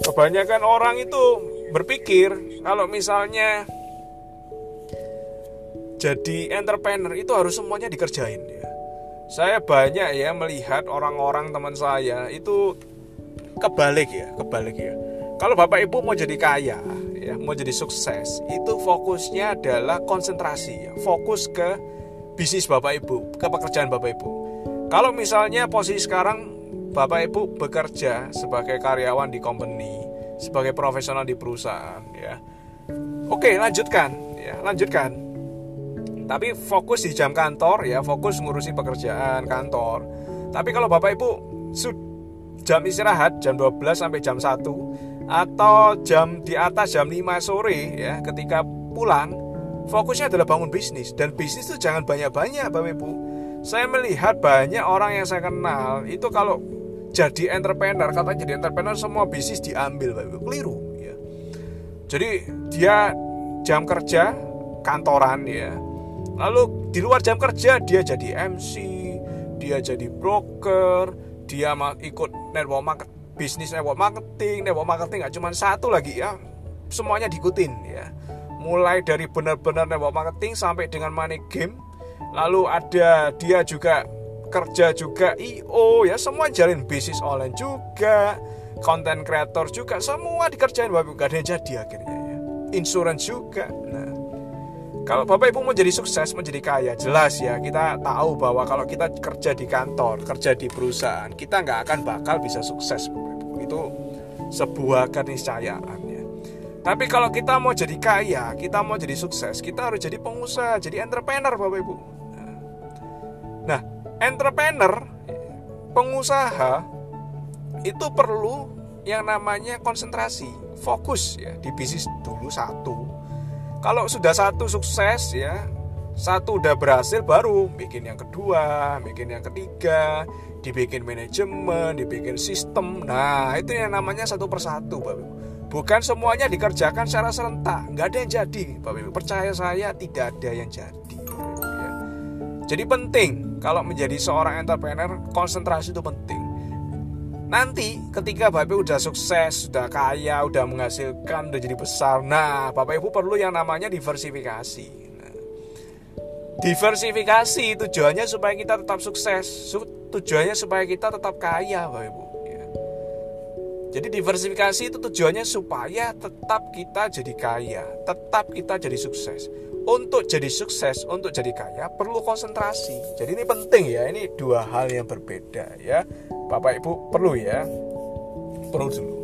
kebanyakan orang itu berpikir kalau misalnya jadi entrepreneur itu harus semuanya dikerjain ya. Saya banyak ya melihat orang-orang teman saya itu kebalik ya, kebalik ya. Kalau Bapak Ibu mau jadi kaya, ya, mau jadi sukses, itu fokusnya adalah konsentrasi ya, fokus ke bisnis Bapak Ibu, ke pekerjaan Bapak Ibu. Kalau misalnya posisi sekarang Bapak Ibu bekerja sebagai karyawan di company, sebagai profesional di perusahaan ya. Oke, lanjutkan ya, lanjutkan. Tapi fokus di jam kantor ya, fokus ngurusi pekerjaan kantor. Tapi kalau Bapak Ibu jam istirahat jam 12 sampai jam 1 atau jam di atas jam 5 sore ya, ketika pulang fokusnya adalah bangun bisnis dan bisnis itu jangan banyak-banyak Bapak Ibu. Saya melihat banyak orang yang saya kenal itu kalau jadi entrepreneur katanya jadi entrepreneur semua bisnis diambil Bapak keliru ya. Jadi dia jam kerja kantoran ya. Lalu di luar jam kerja dia jadi MC dia jadi broker dia ikut network market bisnis network marketing network marketing nggak cuma satu lagi ya. Semuanya diikutin ya. Mulai dari benar-benar network marketing sampai dengan money game. Lalu ada dia juga kerja juga IO ya semua jalin bisnis online juga konten kreator juga semua dikerjain Bapak Ibu gak ada yang jadi akhirnya ya insurance juga nah kalau Bapak Ibu mau jadi sukses, menjadi kaya, jelas ya kita tahu bahwa kalau kita kerja di kantor, kerja di perusahaan, kita nggak akan bakal bisa sukses, Bapak Ibu. Itu sebuah keniscayaan ya. Tapi kalau kita mau jadi kaya, kita mau jadi sukses, kita harus jadi pengusaha, jadi entrepreneur, Bapak Ibu. Entrepreneur, pengusaha itu perlu yang namanya konsentrasi, fokus ya di bisnis dulu satu. Kalau sudah satu sukses ya, satu udah berhasil baru bikin yang kedua, bikin yang ketiga, dibikin manajemen, dibikin sistem. Nah, itu yang namanya satu persatu, Bapak Ibu. Bukan semuanya dikerjakan secara serentak, nggak ada yang jadi, Bapak Ibu. Percaya saya tidak ada yang jadi. Jadi penting kalau menjadi seorang entrepreneur, konsentrasi itu penting. Nanti ketika Bapak udah sukses, sudah kaya, udah menghasilkan, udah jadi besar, nah Bapak Ibu perlu yang namanya diversifikasi. Nah, diversifikasi tujuannya supaya kita tetap sukses, tujuannya supaya kita tetap kaya, Bapak Ibu. Ya. Jadi diversifikasi itu tujuannya supaya tetap kita jadi kaya, tetap kita jadi sukses untuk jadi sukses, untuk jadi kaya perlu konsentrasi. Jadi ini penting ya, ini dua hal yang berbeda ya. Bapak Ibu perlu ya. Perlu dulu.